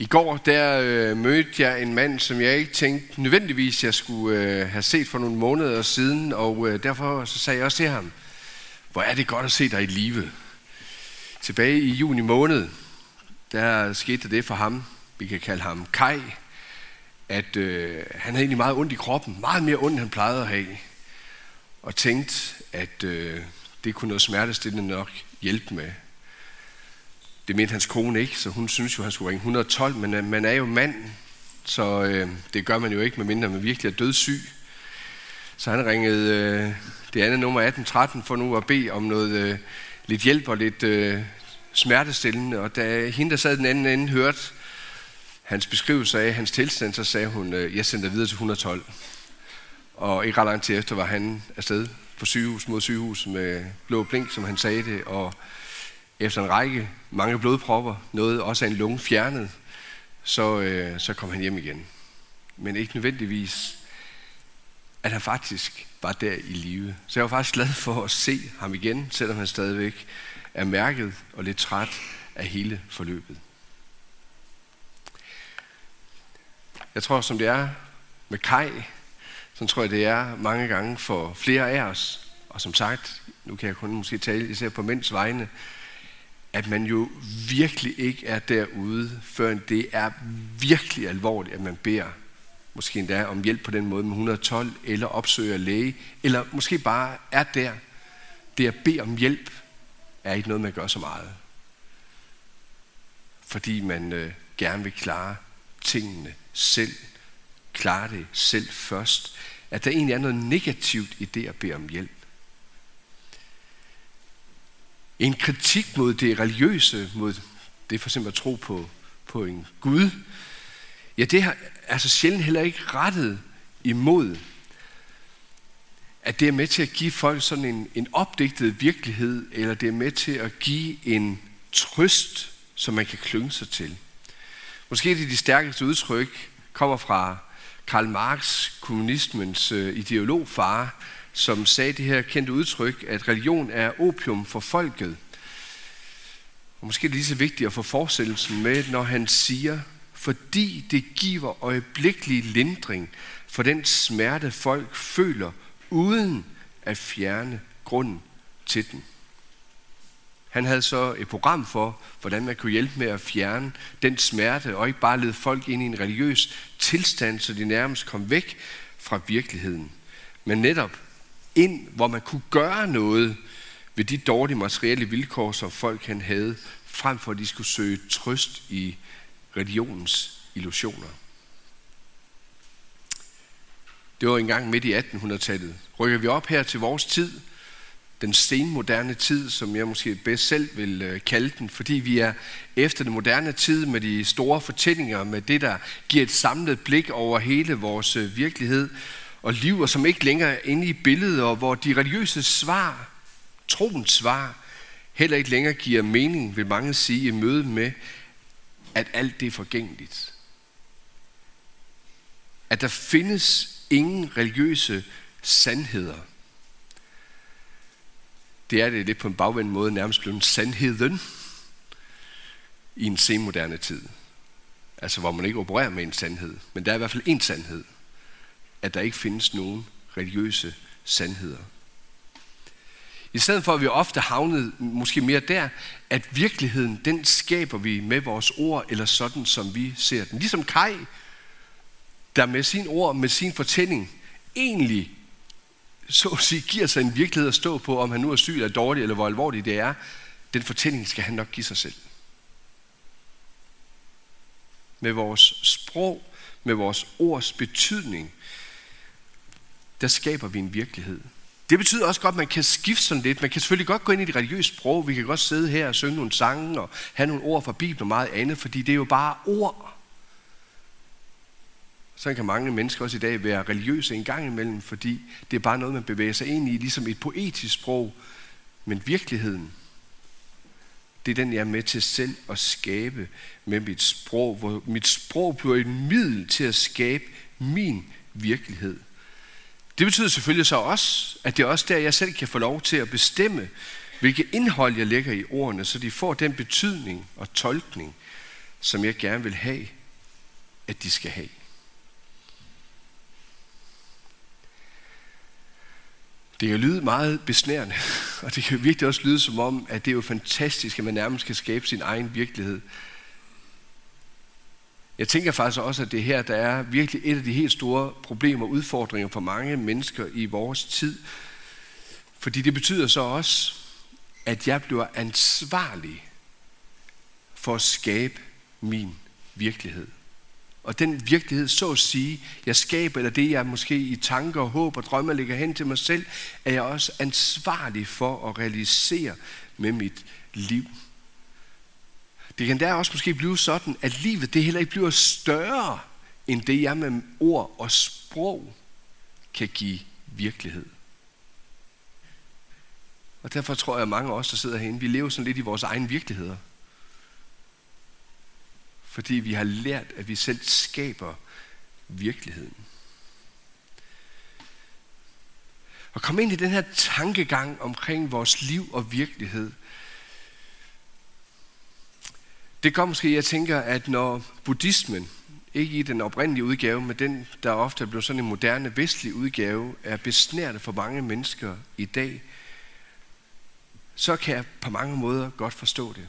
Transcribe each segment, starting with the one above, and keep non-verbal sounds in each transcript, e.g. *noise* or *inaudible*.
I går der øh, mødte jeg en mand, som jeg ikke tænkte nødvendigvis, jeg skulle øh, have set for nogle måneder siden, og øh, derfor så sagde jeg også til ham, hvor er det godt at se dig i live. Tilbage i juni måned, der skete det for ham, vi kan kalde ham Kai, at øh, han havde egentlig meget ondt i kroppen, meget mere ondt, end han plejede at have, og tænkte, at øh, det kunne noget smertestillende nok hjælpe med. Det mente hans kone ikke, så hun synes jo, han skulle ringe 112, men øh, man er jo mand, så øh, det gør man jo ikke, medmindre man virkelig er dødssyg. Så han ringede øh, det andet nummer 1813 for nu at bede om noget øh, lidt hjælp og lidt øh, smertestillende. Og da hende, der sad den anden ende, hørte hans beskrivelse af hans tilstand, så sagde hun, øh, jeg sender videre til 112. Og ikke ret lang tid efter var han afsted på sygehus mod sygehus med blå blink, som han sagde det, og efter en række mange blodpropper, noget også af en lunge fjernet, så, øh, så kom han hjem igen. Men ikke nødvendigvis, at han faktisk var der i live. Så jeg var faktisk glad for at se ham igen, selvom han stadigvæk er mærket og lidt træt af hele forløbet. Jeg tror, som det er med Kai, så tror jeg, det er mange gange for flere af os. Og som sagt, nu kan jeg kun måske tale især på mænds vegne, at man jo virkelig ikke er derude, før det er virkelig alvorligt, at man beder måske endda om hjælp på den måde med 112, eller opsøger læge, eller måske bare er der. Det at bede om hjælp er ikke noget, man gør så meget. Fordi man øh, gerne vil klare tingene selv. Klare det selv først. At der egentlig er noget negativt i det at bede om hjælp. En kritik mod det religiøse, mod det for eksempel at tro på, på en Gud, ja, det er altså sjældent heller ikke rettet imod, at det er med til at give folk sådan en, en opdigtet virkelighed, eller det er med til at give en trøst, som man kan klynge sig til. Måske det de stærkeste udtryk kommer fra Karl Marx, kommunismens øh, ideologfar, som sagde det her kendte udtryk, at religion er opium for folket. Og måske er det lige så vigtigt at få forestillelsen med, når han siger, fordi det giver øjeblikkelig lindring for den smerte, folk føler, uden at fjerne grunden til den. Han havde så et program for, hvordan man kunne hjælpe med at fjerne den smerte, og ikke bare lede folk ind i en religiøs tilstand, så de nærmest kom væk fra virkeligheden. Men netop ind, hvor man kunne gøre noget ved de dårlige materielle vilkår, som folk han havde, frem for at de skulle søge trøst i religionens illusioner. Det var engang midt i 1800-tallet. Rykker vi op her til vores tid, den senmoderne tid, som jeg måske bedst selv vil øh, kalde den, fordi vi er efter den moderne tid med de store fortællinger, med det, der giver et samlet blik over hele vores øh, virkelighed og liv, og som ikke længere er inde i billedet, og hvor de religiøse svar, troens svar, heller ikke længere giver mening, vil mange sige, i møde med, at alt det er forgængeligt. At der findes ingen religiøse sandheder. Det er det lidt på en bagvendt måde nærmest blevet sandheden i en senmoderne tid. Altså hvor man ikke opererer med en sandhed. Men der er i hvert fald en sandhed. At der ikke findes nogen religiøse sandheder. I stedet for at vi ofte havnet måske mere der, at virkeligheden, den skaber vi med vores ord, eller sådan som vi ser den. Ligesom Kai, der med sin ord, med sin fortælling, egentlig så at sige, giver sig en virkelighed at stå på, om han nu er syg eller dårlig, eller hvor alvorligt det er, den fortælling skal han nok give sig selv. Med vores sprog, med vores ords betydning, der skaber vi en virkelighed. Det betyder også godt, at man kan skifte sådan lidt. Man kan selvfølgelig godt gå ind i det religiøse sprog. Vi kan godt sidde her og synge nogle sange og have nogle ord fra Bibelen og meget andet, fordi det er jo bare ord. Så kan mange mennesker også i dag være religiøse en gang imellem, fordi det er bare noget, man bevæger sig ind i, ligesom et poetisk sprog. Men virkeligheden, det er den, jeg er med til selv at skabe med mit sprog, hvor mit sprog bliver et middel til at skabe min virkelighed. Det betyder selvfølgelig så også, at det er også der, jeg selv kan få lov til at bestemme, hvilket indhold jeg lægger i ordene, så de får den betydning og tolkning, som jeg gerne vil have, at de skal have. Det kan lyde meget besnærende, *laughs* og det kan virkelig også lyde som om, at det er jo fantastisk, at man nærmest kan skabe sin egen virkelighed. Jeg tænker faktisk også, at det her, der er virkelig et af de helt store problemer og udfordringer for mange mennesker i vores tid. Fordi det betyder så også, at jeg bliver ansvarlig for at skabe min virkelighed. Og den virkelighed, så at sige, jeg skaber, eller det jeg måske i tanker, håb og drømme ligger hen til mig selv, er jeg også ansvarlig for at realisere med mit liv. Det kan der også måske blive sådan, at livet det heller ikke bliver større, end det jeg med ord og sprog kan give virkelighed. Og derfor tror jeg, at mange af os, der sidder herinde, vi lever sådan lidt i vores egen virkeligheder. Fordi vi har lært, at vi selv skaber virkeligheden. Og kom ind i den her tankegang omkring vores liv og virkelighed. Det gør måske, jeg tænker, at når buddhismen, ikke i den oprindelige udgave, men den, der ofte er blevet sådan en moderne vestlig udgave, er besnærende for mange mennesker i dag, så kan jeg på mange måder godt forstå det.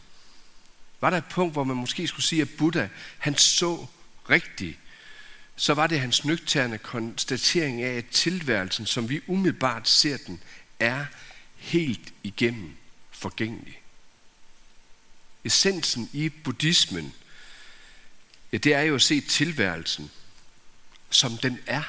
Var der et punkt, hvor man måske skulle sige, at Buddha, han så rigtigt, så var det hans nøgterne konstatering af, at tilværelsen, som vi umiddelbart ser den, er helt igennem forgængelig. Essensen i buddhismen, ja, det er jo at se tilværelsen, som den er.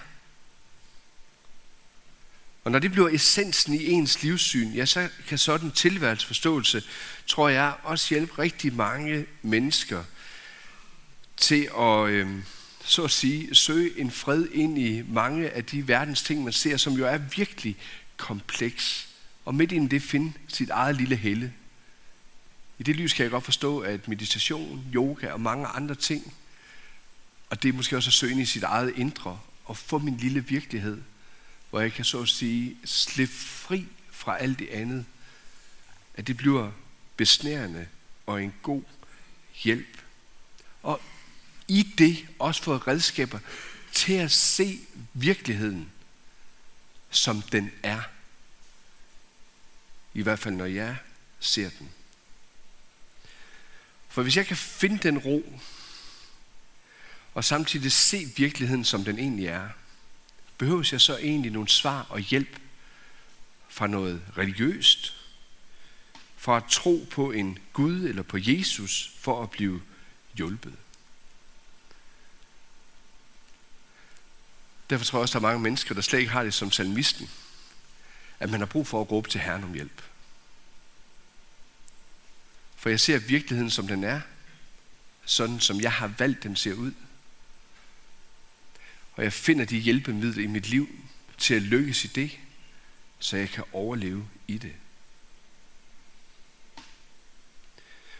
Og når det bliver essensen i ens livssyn, ja, så kan sådan en tilværelsesforståelse, tror jeg, også hjælpe rigtig mange mennesker til at, øh, så at sige, søge en fred ind i mange af de verdens ting, man ser, som jo er virkelig kompleks. Og midt i det finde sit eget lille helle. I det lys kan jeg godt forstå, at meditation, yoga og mange andre ting, og det er måske også at søge ind i sit eget indre og få min lille virkelighed – hvor jeg kan så at sige slippe fri fra alt det andet, at det bliver besnærende og en god hjælp. Og i det også få redskaber til at se virkeligheden, som den er. I hvert fald når jeg ser den. For hvis jeg kan finde den ro, og samtidig se virkeligheden, som den egentlig er, behøver jeg så egentlig nogle svar og hjælp fra noget religiøst, fra at tro på en Gud eller på Jesus for at blive hjulpet. Derfor tror jeg også, at der er mange mennesker, der slet ikke har det som salmisten, at man har brug for at råbe til Herren om hjælp. For jeg ser virkeligheden, som den er, sådan som jeg har valgt, den ser ud – og jeg finder de hjælpemidler i mit liv til at lykkes i det, så jeg kan overleve i det.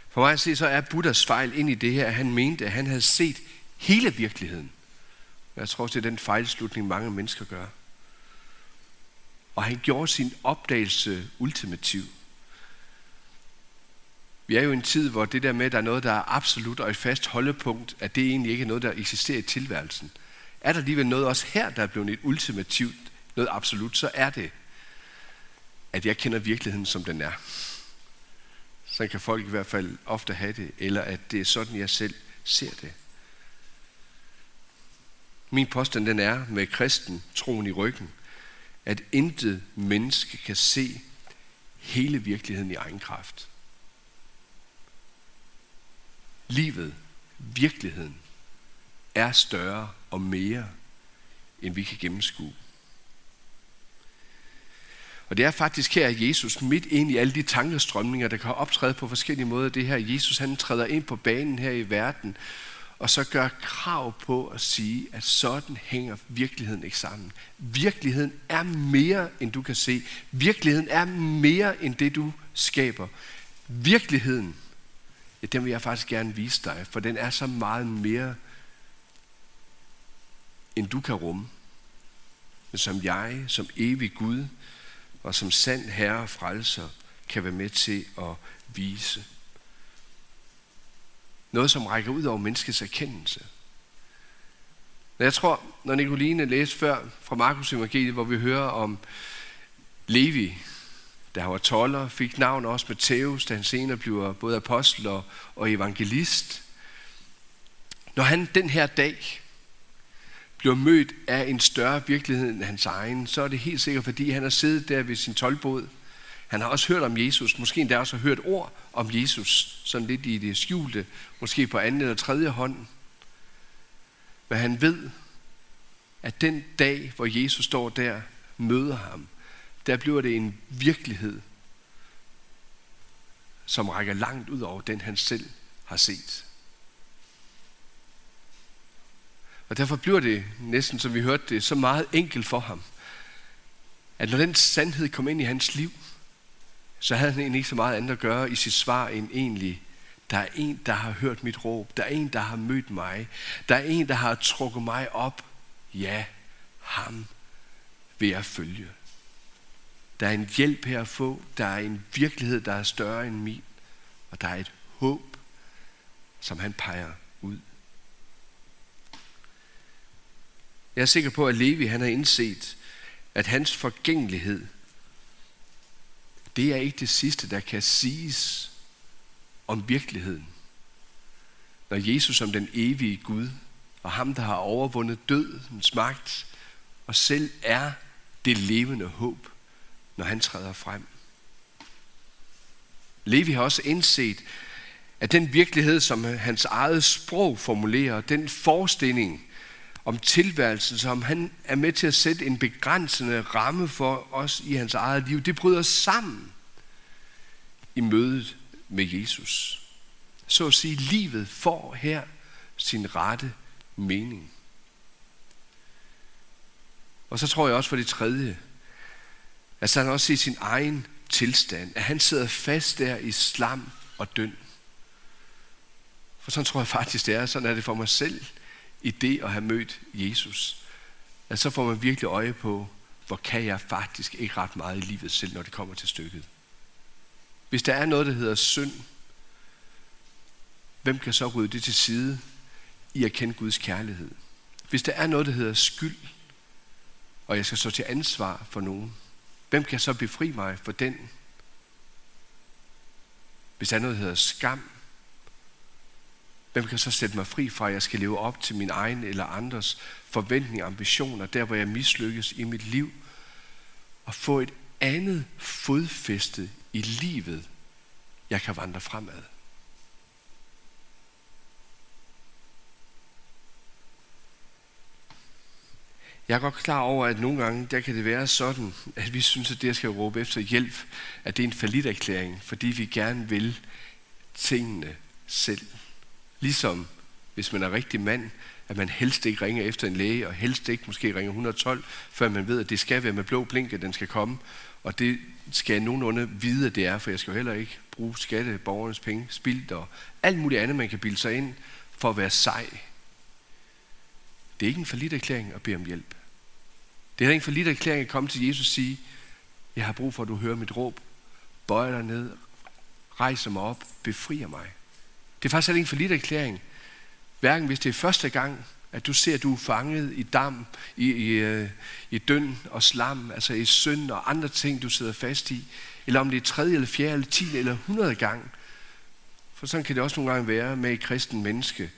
For mig at se, så er Buddhas fejl ind i det her, at han mente, at han havde set hele virkeligheden. Jeg tror også, det er den fejlslutning, mange mennesker gør. Og han gjorde sin opdagelse ultimativ. Vi er jo i en tid, hvor det der med, at der er noget, der er absolut og et fast holdepunkt, at det egentlig ikke er noget, der eksisterer i tilværelsen er der alligevel noget også her, der er blevet et ultimativt, noget absolut, så er det, at jeg kender virkeligheden, som den er. Så kan folk i hvert fald ofte have det, eller at det er sådan, jeg selv ser det. Min påstand den er med kristen troen i ryggen, at intet menneske kan se hele virkeligheden i egen kraft. Livet, virkeligheden, er større og mere, end vi kan gennemskue. Og det er faktisk her, at Jesus midt ind i alle de tankestrømninger, der kan optræde på forskellige måder, det her, Jesus han træder ind på banen her i verden, og så gør krav på at sige, at sådan hænger virkeligheden ikke sammen. Virkeligheden er mere, end du kan se. Virkeligheden er mere, end det du skaber. Virkeligheden, ja, den vil jeg faktisk gerne vise dig, for den er så meget mere, end du kan rumme. Men som jeg, som evig Gud og som sand Herre og frelser, kan være med til at vise. Noget, som rækker ud over menneskets erkendelse. Jeg tror, når Nicoline læste før fra Markus evangeliet, hvor vi hører om Levi, der var toller, fik navn også Matthæus, da han senere bliver både apostel og, og evangelist. Når han den her dag bliver mødt af en større virkelighed end hans egen, så er det helt sikkert, fordi han har siddet der ved sin tolvbåd. Han har også hørt om Jesus, måske endda også hørt ord om Jesus, sådan lidt i det skjulte, måske på anden eller tredje hånd. Men han ved, at den dag, hvor Jesus står der, møder ham, der bliver det en virkelighed, som rækker langt ud over den, han selv har set. Og derfor bliver det næsten, som vi hørte det, så meget enkelt for ham, at når den sandhed kom ind i hans liv, så havde han egentlig ikke så meget andet at gøre i sit svar end egentlig, der er en, der har hørt mit råb. Der er en, der har mødt mig. Der er en, der har trukket mig op. Ja, ham vil jeg følge. Der er en hjælp her at få. Der er en virkelighed, der er større end min. Og der er et håb, som han peger ud. Jeg er sikker på, at Levi han har indset, at hans forgængelighed, det er ikke det sidste, der kan siges om virkeligheden. Når Jesus som den evige Gud, og ham, der har overvundet dødens magt, og selv er det levende håb, når han træder frem. Levi har også indset, at den virkelighed, som hans eget sprog formulerer, den forestilling om tilværelsen, som han er med til at sætte en begrænsende ramme for os i hans eget liv, det bryder sammen i mødet med Jesus. Så at sige, livet får her sin rette mening. Og så tror jeg også for det tredje, at han også i sin egen tilstand, at han sidder fast der i slam og døn. For sådan tror jeg faktisk, det er. Sådan er det for mig selv i det at have mødt Jesus. At så får man virkelig øje på, hvor kan jeg faktisk ikke ret meget i livet selv, når det kommer til stykket. Hvis der er noget, der hedder synd, hvem kan så rydde det til side i at kende Guds kærlighed? Hvis der er noget, der hedder skyld, og jeg skal stå til ansvar for nogen, hvem kan så befri mig for den? Hvis der noget, hedder skam, hvem kan så sætte mig fri fra, at jeg skal leve op til min egen eller andres forventninger ambitioner, der hvor jeg mislykkes i mit liv, og få et andet fodfæste i livet, jeg kan vandre fremad. Jeg er godt klar over, at nogle gange, der kan det være sådan, at vi synes, at det, jeg skal råbe efter hjælp, at det er en faliderklæring, fordi vi gerne vil tingene selv. Ligesom hvis man er rigtig mand, at man helst ikke ringer efter en læge, og helst ikke måske ringer 112, før man ved, at det skal være med blå blink, at den skal komme. Og det skal jeg nogenlunde vide, at det er, for jeg skal jo heller ikke bruge skatteborgernes penge, spildt og alt muligt andet, man kan bilde sig ind for at være sej. Det er ikke en forlidt erklæring at bede om hjælp. Det er ikke en forlidt erklæring at komme til Jesus og sige, jeg har brug for, at du hører mit råb. Bøjer dig ned, rejser mig op, befrier mig. Det er faktisk ikke en forlidt erklæring. Hverken hvis det er første gang, at du ser, at du er fanget i dam, i, i, øh, i døn og slam, altså i synd og andre ting, du sidder fast i, eller om det er tredje, eller fjerde, eller tiende, eller hundrede gang. For sådan kan det også nogle gange være med et kristen menneske,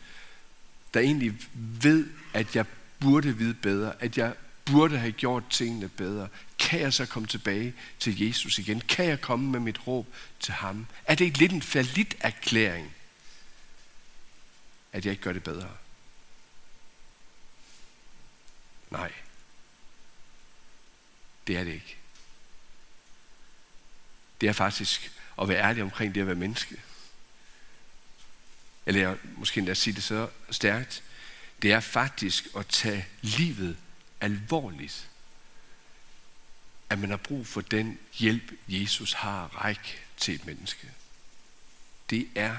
der egentlig ved, at jeg burde vide bedre, at jeg burde have gjort tingene bedre. Kan jeg så komme tilbage til Jesus igen? Kan jeg komme med mit råb til ham? Er det ikke lidt en falit erklæring, at jeg ikke gør det bedre? Nej. Det er det ikke. Det er faktisk at være ærlig omkring det at være menneske. Eller jeg måske endda sige det så stærkt. Det er faktisk at tage livet alvorligt. At man har brug for den hjælp, Jesus har ræk til et menneske. Det er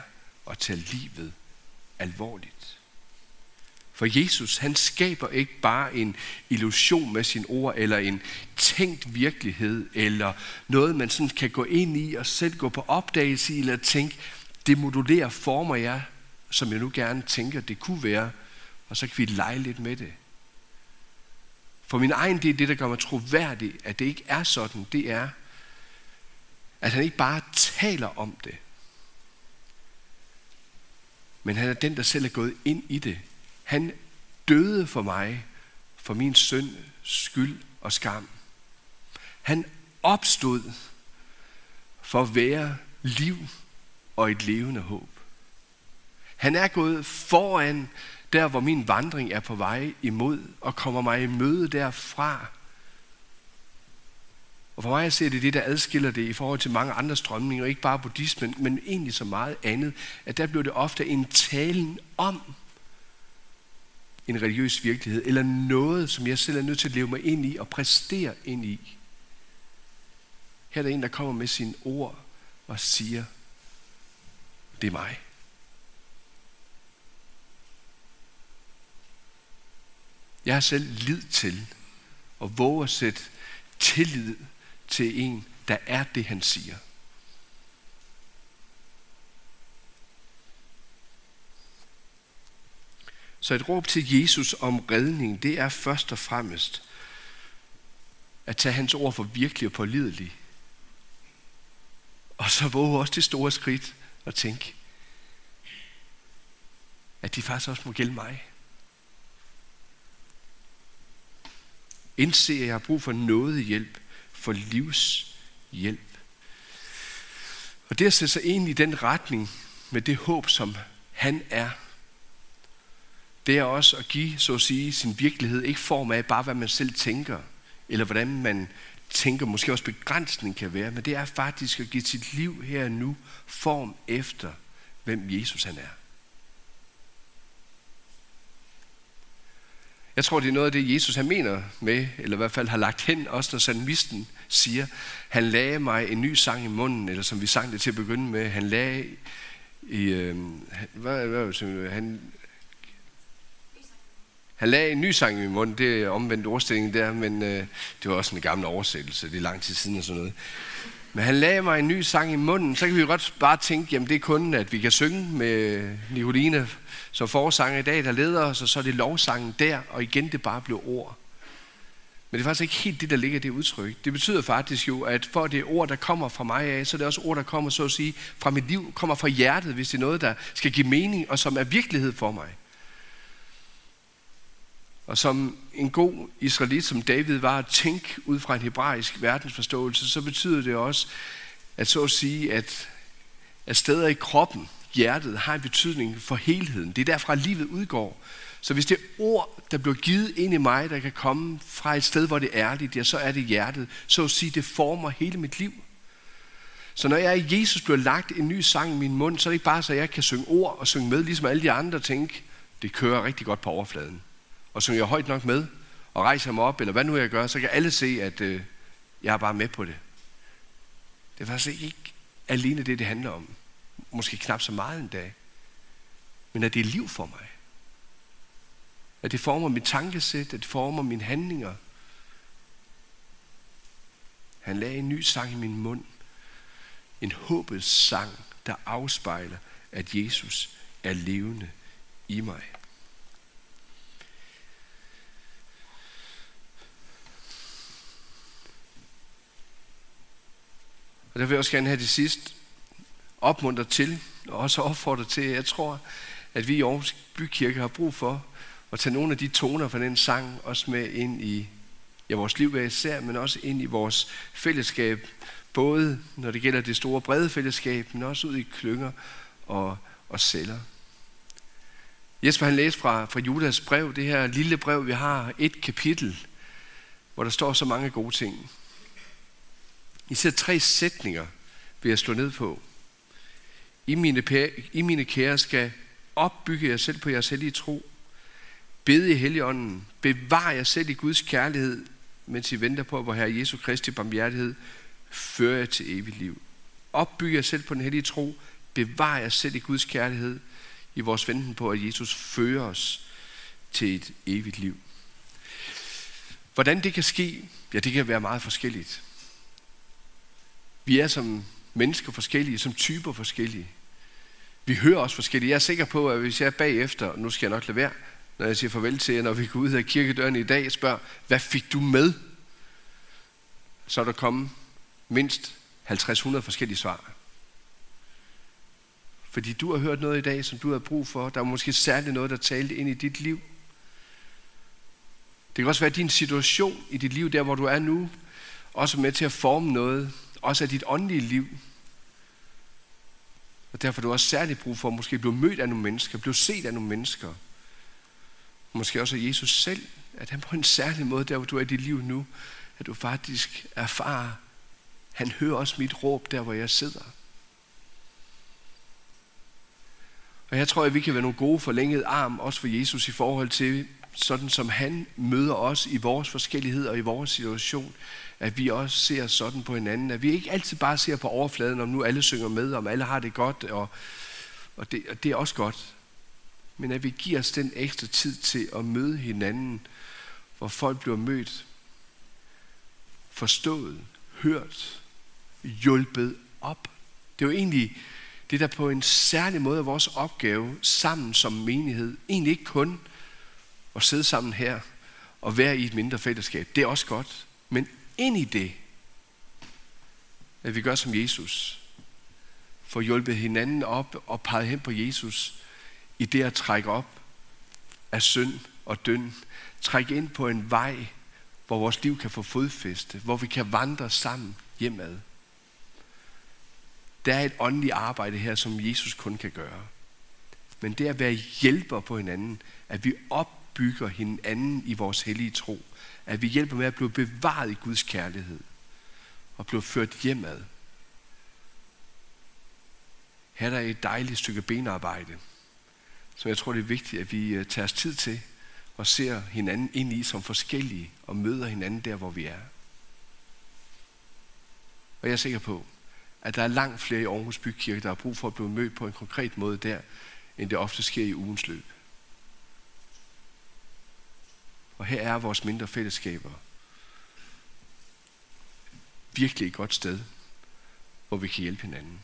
at tage livet alvorligt. For Jesus, han skaber ikke bare en illusion med sin ord, eller en tænkt virkelighed, eller noget, man sådan kan gå ind i og selv gå på opdagelse i, eller tænke, det modulerer former jeg som jeg nu gerne tænker, det kunne være, og så kan vi lege lidt med det. For min egen del, det der gør mig troværdig, at det ikke er sådan, det er, at han ikke bare taler om det, men han er den, der selv er gået ind i det. Han døde for mig, for min synd, skyld og skam. Han opstod for at være liv og et levende håb. Han er gået foran der, hvor min vandring er på vej imod, og kommer mig i møde derfra. Og for mig ser det det, der adskiller det i forhold til mange andre strømninger, ikke bare buddhismen, men egentlig så meget andet, at der blev det ofte en talen om en religiøs virkelighed, eller noget, som jeg selv er nødt til at leve mig ind i og præstere ind i. Her er der en, der kommer med sine ord og siger, det er mig. Jeg har selv lid til og våger at sætte tillid til en, der er det, han siger. Så et råb til Jesus om redning, det er først og fremmest at tage hans ord for virkelig og pålidelig. Og så våge også det store skridt og tænke, at de faktisk også må gælde mig. Indse, at jeg har brug for noget hjælp, for livshjælp. Og det at sætte sig ind i den retning med det håb, som han er, det er også at give, så at sige, sin virkelighed ikke form af bare, hvad man selv tænker, eller hvordan man tænker, måske også begrænsning kan være, men det er faktisk at give sit liv her og nu form efter, hvem Jesus han er. Jeg tror, det er noget af det, Jesus han mener med, eller i hvert fald har lagt hen, også når salmisten siger, han lagde mig en ny sang i munden, eller som vi sang det til at begynde med, han lagde i, øh, hvad, hvad, han, han lagde en ny sang i munden, det er omvendt ordstilling der, men øh, det var også en gammel oversættelse, det er lang tid siden og sådan noget. Men han lagde mig en ny sang i munden, så kan vi jo godt bare tænke, jamen det er kun, at vi kan synge med Nicoline som forsanger i dag, der leder os, og så er det lovsangen der, og igen det bare bliver ord. Men det er faktisk ikke helt det, der ligger i det udtryk. Det betyder faktisk jo, at for det ord, der kommer fra mig af, så er det også ord, der kommer, så at sige, fra mit liv, kommer fra hjertet, hvis det er noget, der skal give mening, og som er virkelighed for mig. Og som en god israelit, som David var at tænke ud fra en hebraisk verdensforståelse, så betyder det også, at så at sige, at, at steder i kroppen, hjertet, har en betydning for helheden. Det er derfra, livet udgår. Så hvis det ord, der bliver givet ind i mig, der kan komme fra et sted, hvor det er ærligt, ja, så er det hjertet. Så at sige, det former hele mit liv. Så når jeg i Jesus bliver lagt en ny sang i min mund, så er det ikke bare så, jeg kan synge ord og synge med, ligesom alle de andre tænke, det kører rigtig godt på overfladen og synger jeg højt nok med, og rejser mig op, eller hvad nu jeg gør, så kan alle se, at øh, jeg er bare med på det. Det er faktisk ikke alene det, det handler om. Måske knap så meget en dag. Men at det er liv for mig. At det former mit tankesæt, at det former mine handlinger. Han lagde en ny sang i min mund. En håbets sang, der afspejler, at Jesus er levende i mig. Og der vil jeg også gerne have det sidst opmuntre til, og også opfordre til, jeg tror, at vi i Aarhus Bykirke har brug for at tage nogle af de toner fra den sang også med ind i ja, vores liv hver især, men også ind i vores fællesskab, både når det gælder det store brede fællesskab, men også ud i klynger og, og celler. Jesper han læste fra, fra Judas brev, det her lille brev, vi har, et kapitel, hvor der står så mange gode ting. Især tre sætninger vil jeg slå ned på. I mine, I mine kære skal opbygge jer selv på jeres hellige tro. Bed i Helligånden. Bevar jer selv i Guds kærlighed, mens I venter på, hvor Herre Jesu Kristi barmhjertighed fører jer til evigt liv. Opbygge jer selv på den hellige tro. Bevar jer selv i Guds kærlighed i vores venten på, at Jesus fører os til et evigt liv. Hvordan det kan ske, ja, det kan være meget forskelligt. Vi er som mennesker forskellige, som typer forskellige. Vi hører også forskellige. Jeg er sikker på, at hvis jeg bagefter, nu skal jeg nok lade være, når jeg siger farvel til jer, når vi går ud af kirkedøren i dag, spørger, hvad fik du med? Så er der kommet mindst 50-100 forskellige svar. Fordi du har hørt noget i dag, som du har brug for. Der er måske særligt noget, der talte ind i dit liv. Det kan også være din situation i dit liv, der hvor du er nu, også med til at forme noget, også af dit åndelige liv. Og derfor har du også særligt brug for at måske blive mødt af nogle mennesker, blive set af nogle mennesker. Måske også af Jesus selv, at han på en særlig måde, der hvor du er i dit liv nu, at du faktisk erfarer, han hører også mit råb der, hvor jeg sidder. Og jeg tror, at vi kan være nogle gode forlængede arm, også for Jesus i forhold til, sådan som han møder os i vores forskellighed og i vores situation, at vi også ser sådan på hinanden, at vi ikke altid bare ser på overfladen, om nu alle synger med, om alle har det godt, og, og, det, og det er også godt. Men at vi giver os den ekstra tid til at møde hinanden, hvor folk bliver mødt, forstået, hørt, hjulpet op. Det er jo egentlig det, der på en særlig måde er vores opgave sammen som menighed. Egentlig ikke kun at sidde sammen her og være i et mindre fællesskab. Det er også godt. Men ind i det, at vi gør som Jesus. Får hjulpet hinanden op og peget hen på Jesus i det at trække op af synd og døn. Trække ind på en vej, hvor vores liv kan få fodfæste, hvor vi kan vandre sammen hjemad. Der er et åndeligt arbejde her, som Jesus kun kan gøre. Men det at være hjælper på hinanden, at vi opbygger hinanden i vores hellige tro, at vi hjælper med at blive bevaret i Guds kærlighed og blive ført hjemad. Her er der et dejligt stykke benarbejde, som jeg tror, det er vigtigt, at vi øh, tager os tid til og ser hinanden ind i som forskellige og møder hinanden der, hvor vi er. Og jeg er sikker på, at der er langt flere i Aarhus Bykirke, der har brug for at blive mødt på en konkret måde der, end det ofte sker i ugens løb. Og her er vores mindre fællesskaber virkelig et godt sted, hvor vi kan hjælpe hinanden.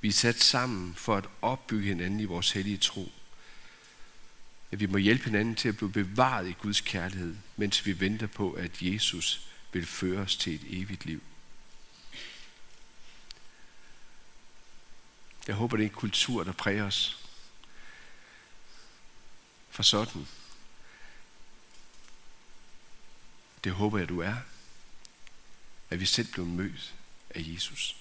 Vi er sat sammen for at opbygge hinanden i vores hellige tro. At vi må hjælpe hinanden til at blive bevaret i Guds kærlighed, mens vi venter på, at Jesus vil føre os til et evigt liv. Jeg håber, det er en kultur, der præger os. For sådan. Det håber jeg, du er. At vi selv blev mødt af Jesus.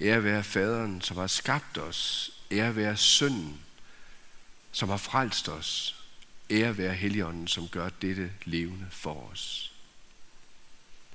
Ære være faderen, som har skabt os. Ære være sønnen, som har frelst os. Ære være Helligånden, som gør dette levende for os.